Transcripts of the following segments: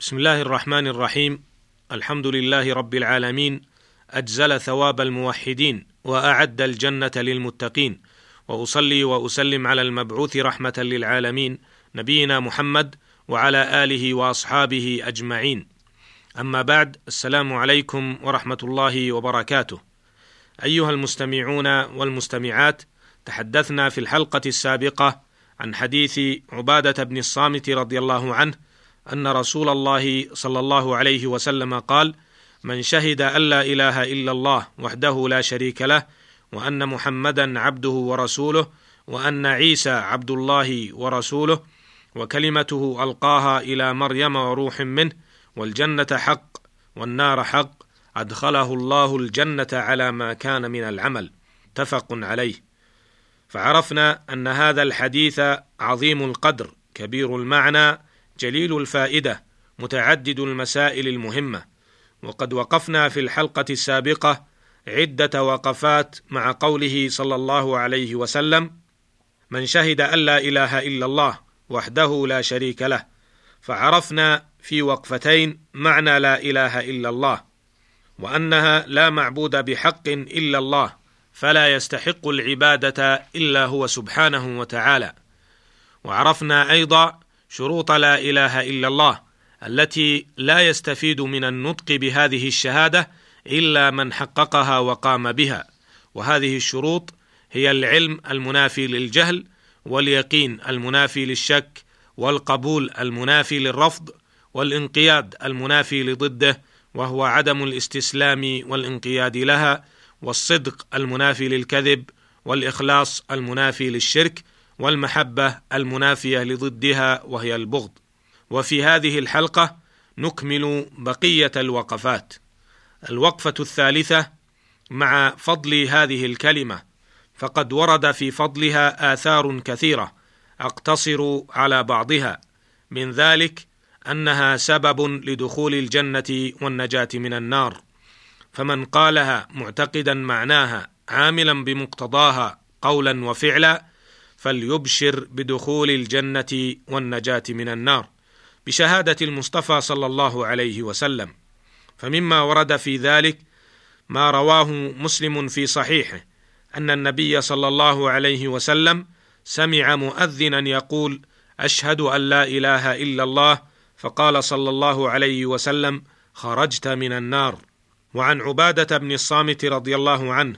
بسم الله الرحمن الرحيم الحمد لله رب العالمين اجزل ثواب الموحدين واعد الجنه للمتقين واصلي واسلم على المبعوث رحمه للعالمين نبينا محمد وعلى اله واصحابه اجمعين اما بعد السلام عليكم ورحمه الله وبركاته ايها المستمعون والمستمعات تحدثنا في الحلقة السابقه عن حديث عباده بن الصامت رضي الله عنه أن رسول الله صلى الله عليه وسلم قال من شهد أن لا إله إلا الله وحده لا شريك له وأن محمدا عبده ورسوله وأن عيسى عبد الله ورسوله وكلمته ألقاها إلى مريم وروح منه والجنة حق والنار حق أدخله الله الجنة على ما كان من العمل. متفق عليه. فعرفنا أن هذا الحديث عظيم القدر كبير المعنى جليل الفائدة متعدد المسائل المهمة. وقد وقفنا في الحلقة السابقة عدة وقفات مع قوله صلى الله عليه وسلم من شهد أن لا إله إلا الله وحده لا شريك له فعرفنا في وقفتين معنى لا إله إلا الله وأنها لا معبود بحق إلا الله فلا يستحق العبادة إلا هو سبحانه وتعالى وعرفنا أيضا شروط لا إله إلا الله التي لا يستفيد من النطق بهذه الشهادة إلا من حققها وقام بها. وهذه الشروط هي العلم المنافي للجهل واليقين المنافي للشك والقبول المنافي للرفض والانقياد المنافي لضده وهو عدم الاستسلام والانقياد لها والصدق المنافي للكذب والإخلاص المنافي للشرك والمحبة المنافية لضدها وهي البغض. وفي هذه الحلقة نكمل بقية الوقفات. الوقفة الثالثة مع فضل هذه الكلمة. فقد ورد في فضلها آثار كثيرة أقتصر على بعضها. من ذلك أنها سبب لدخول الجنة والنجاة من النار. فمن قالها معتقدا معناها عاملا بمقتضاها قولا وفعلا فليبشر بدخول الجنة والنجاة من النار بشهادة المصطفى صلى الله عليه وسلم. فمما ورد في ذلك ما رواه مسلم في صحيحه أن النبي صلى الله عليه وسلم سمع مؤذنا يقول أشهد أن لا إله إلا الله فقال صلى الله عليه وسلم خرجت من النار وعن عبادة بن الصامت رضي الله عنه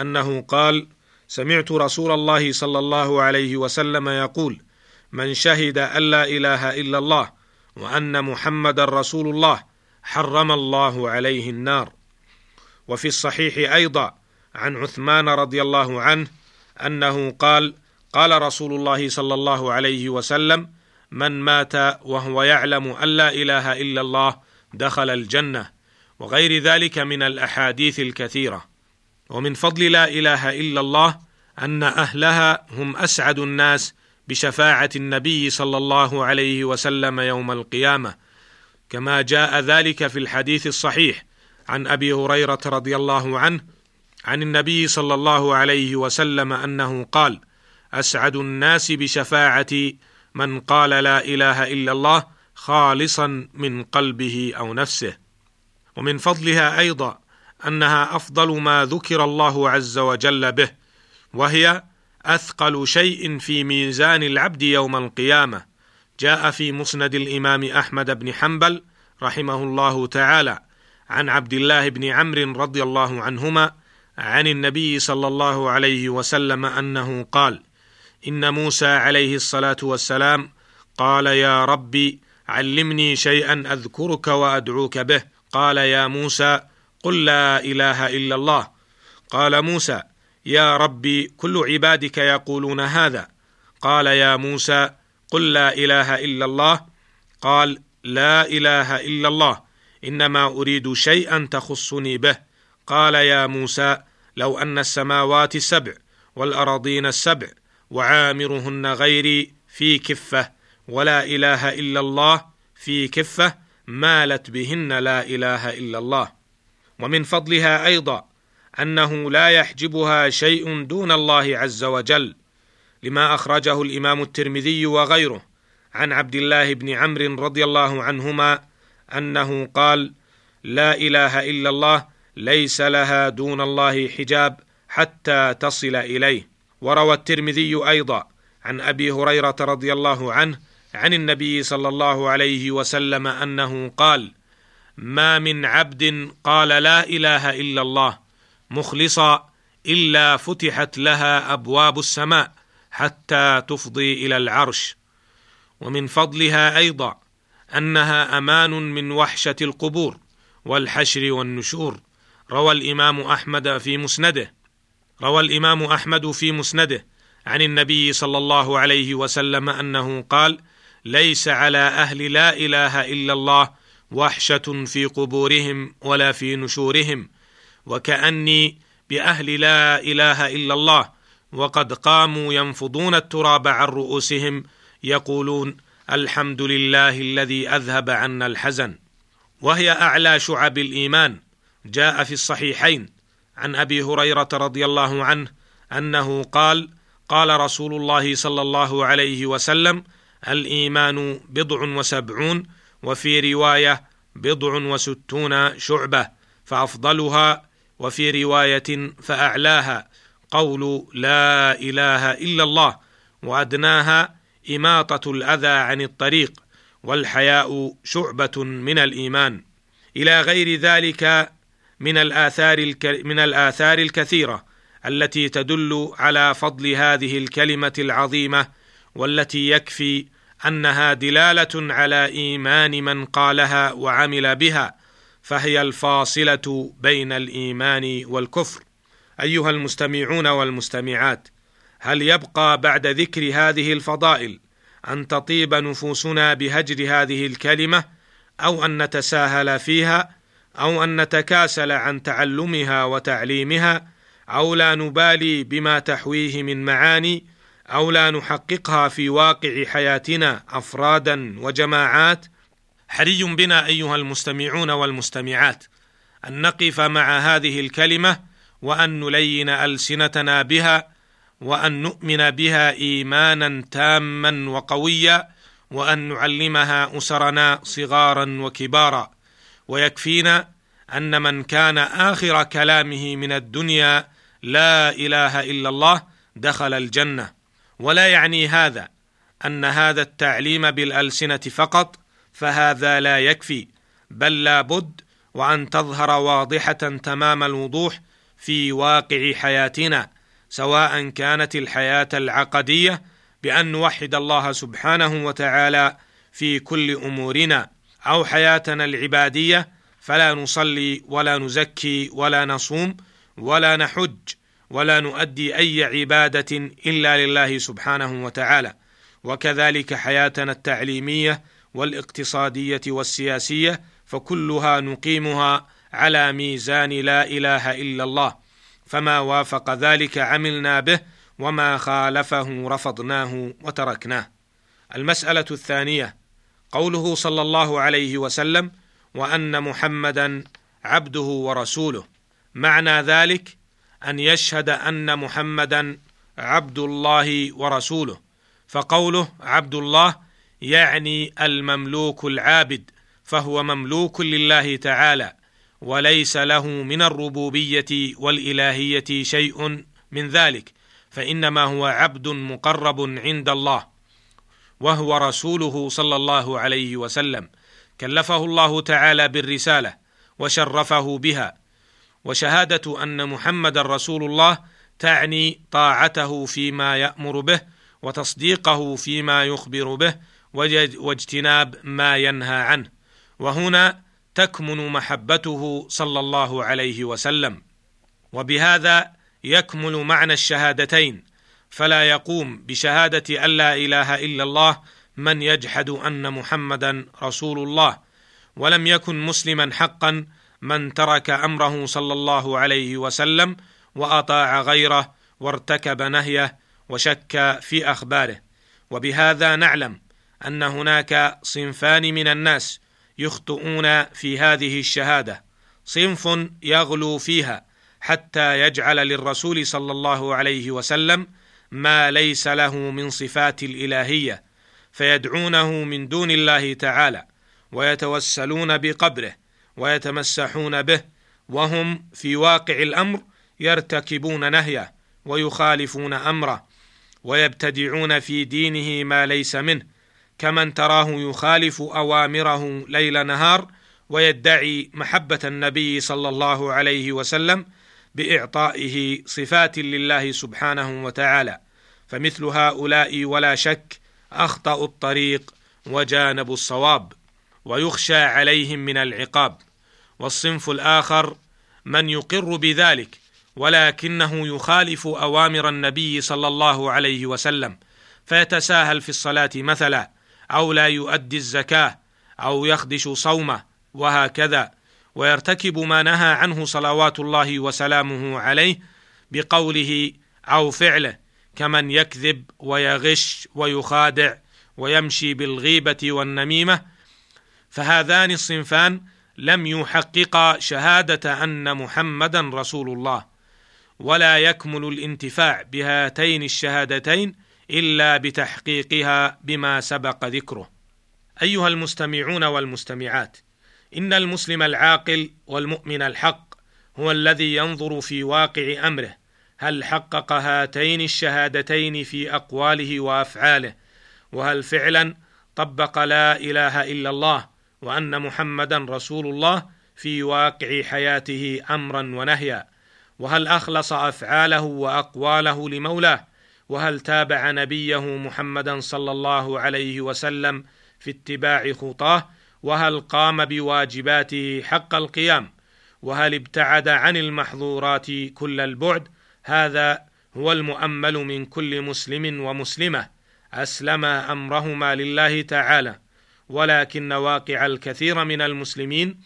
أنه قال سمعت رسول الله صلى الله عليه وسلم يقول من شهد أن لا إله إلا الله وأن محمدا رسول الله حرم الله عليه النار. وفي الصحيح أيضا عن عثمان رضي الله عنه أنه قال قال رسول الله صلى الله عليه وسلم من مات وهو يعلم أن لا إله إلا الله دخل الجنة. وغير ذلك من الأحاديث الكثيرة. ومن فضل لا إله إلا الله أن أهلها هم أسعد الناس بشفاعة النبي صلى الله عليه وسلم يوم القيامة. كما جاء ذلك في الحديث الصحيح عن أبي هريرة رضي الله عنه عن النبي صلى الله عليه وسلم أنه قال أسعد الناس بشفاعتي من قال لا إله إلا الله خالصا من قلبه أو نفسه. ومن فضلها أيضا أنها أفضل ما ذكر الله عز وجل به وهي أثقل شيء في ميزان العبد يوم القيامة. جاء في مسند الإمام أحمد بن حنبل رحمه الله تعالى عن عبد الله بن عمرو رضي الله عنهما عن النبي صلى الله عليه وسلم أنه قال إن موسى عليه الصلاة والسلام قال يا ربي علمني شيئا أذكرك وأدعوك به. قال يا موسى قل لا إله إلا الله. قال موسى يا ربي كل عبادك يقولون هذا. قال يا موسى قل لا إله إلا الله. قال لا إله إلا الله إنما أريد شيئا تخصني به. قال يا موسى لو أن السماوات السبع والارضين السبع وعامرهن غيري في كفة ولا إله إلا الله في كفة مالت بهن لا إله إلا الله. ومن فضلها أيضا أنه لا يحجبها شيء دون الله عز وجل لما أخرجه الإمام الترمذي وغيره عن عبد الله بن عمرو رضي الله عنهما أنه قال لا إله إلا الله ليس لها دون الله حجاب حتى تصل إليه وروى الترمذي أيضا عن أبي هريرة رضي الله عنه عن النبي صلى الله عليه وسلم أنه قال ما من عبد قال لا إله إلا الله مخلصا إلا فتحت لها أبواب السماء حتى تفضي إلى العرش. ومن فضلها أيضا أنها أمان من وحشة القبور والحشر والنشور. روى الإمام أحمد في مسنده. روى الإمام أحمد في مسنده عن النبي صلى الله عليه وسلم أنه قال ليس على أهل لا إله إلا الله وحشة في قبورهم ولا في نشورهم وكأني بأهل لا إله إلا الله وقد قاموا ينفضون التراب عن رؤوسهم يقولون الحمد لله الذي أذهب عنا الحزن. وهي أعلى شعب الإيمان. جاء في الصحيحين عن أبي هريرة رضي الله عنه أنه قال قال رسول الله صلى الله عليه وسلم الإيمان بضع وسبعون وفي رواية بضع وستون شعبة فأفضلها وفي رواية فأعلاها قول لا إله إلا الله وأدناها إماطة الأذى عن الطريق والحياء شعبة من الإيمان. إلى غير ذلك من الآثار من الآثار الكثيرة التي تدل على فضل هذه الكلمة العظيمة والتي يكفي أنها دلالة على إيمان من قالها وعمل بها فهي الفاصلة بين الإيمان والكفر. أيها المستمعون والمستمعات هل يبقى بعد ذكر هذه الفضائل أن تطيب نفوسنا بهجر هذه الكلمة أو أن نتساهل فيها أو أن نتكاسل عن تعلمها وتعليمها أو لا نبالي بما تحويه من معاني أو لا نحققها في واقع حياتنا أفرادا وجماعات؟ حري بنا أيها المستمعون والمستمعات أن نقف مع هذه الكلمة وأن نلين ألسنتنا بها وأن نؤمن بها إيمانا تاما وقويا وأن نعلمها أسرنا صغارا وكبارا. ويكفينا أن من كان آخر كلامه من الدنيا لا إله إلا الله دخل الجنة. ولا يعني هذا أن هذا التعليم بالألسنة فقط فهذا لا يكفي بل لا بد وأن تظهر واضحة تمام الوضوح في واقع حياتنا سواء كانت الحياة العقدية بأن نوحد الله سبحانه وتعالى في كل أمورنا أو حياتنا العبادية فلا نصلي ولا نزكي ولا نصوم ولا نحج ولا نؤدي أي عبادة إلا لله سبحانه وتعالى. وكذلك حياتنا التعليمية والاقتصادية والسياسية فكلها نقيمها على ميزان لا إله إلا الله. فما وافق ذلك عملنا به وما خالفه رفضناه وتركناه. المسألة الثانية قوله صلى الله عليه وسلم وأن محمدا عبده ورسوله معنى ذلك أن يشهد أن محمدا عبد الله ورسوله. فقوله عبد الله يعني المملوك العابد فهو مملوك لله تعالى وليس له من الربوبية والإلهية شيء من ذلك فإنما هو عبد مقرب عند الله وهو رسوله صلى الله عليه وسلم كلفه الله تعالى بالرسالة وشرفه بها وشهادة أن محمد رسول الله تعني طاعته فيما يأمر به وتصديقه فيما يخبر به واجتناب ما ينهى عنه. وهنا تكمن محبته صلى الله عليه وسلم. وبهذا يكمل معنى الشهادتين. فلا يقوم بشهادة أن لا إله إلا الله من يجحد أن محمدا رسول الله. ولم يكن مسلما حقا من ترك أمره صلى الله عليه وسلم وأطاع غيره وارتكب نهيه وشك في أخباره. وبهذا نعلم أن هناك صنفان من الناس يخطئون في هذه الشهادة. صنف يغلو فيها حتى يجعل للرسول صلى الله عليه وسلم ما ليس له من صفات الإلهية فيدعونه من دون الله تعالى ويتوسلون بقبره ويتمسحون به وهم في واقع الأمر يرتكبون نهيه ويخالفون أمره ويبتدعون في دينه ما ليس منه. كمن تراه يخالف أوامره ليل نهار ويدعي محبة النبي صلى الله عليه وسلم بإعطائه صفات لله سبحانه وتعالى فمثل هؤلاء ولا شك اخطاوا الطريق وجانبوا الصواب ويخشى عليهم من العقاب والصنف الآخر من يقر بذلك ولكنه يخالف أوامر النبي صلى الله عليه وسلم فيتساهل في الصلاة مثلا أو لا يؤدي الزكاة أو يخدش صومه وهكذا ويرتكب ما نهى عنه صلوات الله وسلامه عليه بقوله أو فعله كمن يكذب ويغش ويخادع ويمشي بالغيبة والنميمة. فهذان الصنفان لم يحققا شهادة أن محمدا رسول الله ولا يكمل الانتفاع بهاتين الشهادتين إلا بتحقيقها بما سبق ذكره. أيها المستمعون والمستمعات إن المسلم العاقل والمؤمن الحق هو الذي ينظر في واقع أمره هل حقق هاتين الشهادتين في أقواله وأفعاله؟ وهل فعلا طبق لا إله إلا الله وأن محمدا رسول الله في واقع حياته امرا ونهيا؟ وهل أخلص أفعاله وأقواله لمولاه؟ وهل تابع نبيه محمدا صلى الله عليه وسلم في اتباع خطاه؟ وهل قام بواجباته حق القيام؟ وهل ابتعد عن المحظورات كل البعد؟ هذا هو المؤمل من كل مسلم ومسلمة. أسلم أمرهما لله تعالى. ولكن واقع الكثير من المسلمين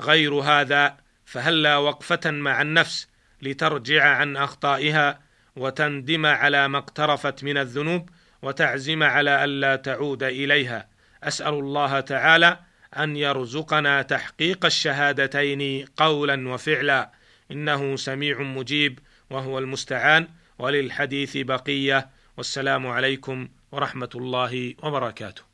غير هذا فهلا وقفة مع النفس لترجع عن أخطائها وتندم على ما اقترفت من الذنوب وتعزم على ألا تعود إليها. أسأل الله تعالى أن يرزقنا تحقيق الشهادتين قولا وفعلا. إنه سميع مجيب وهو المستعان. وللحديث بقية. والسلام عليكم ورحمة الله وبركاته.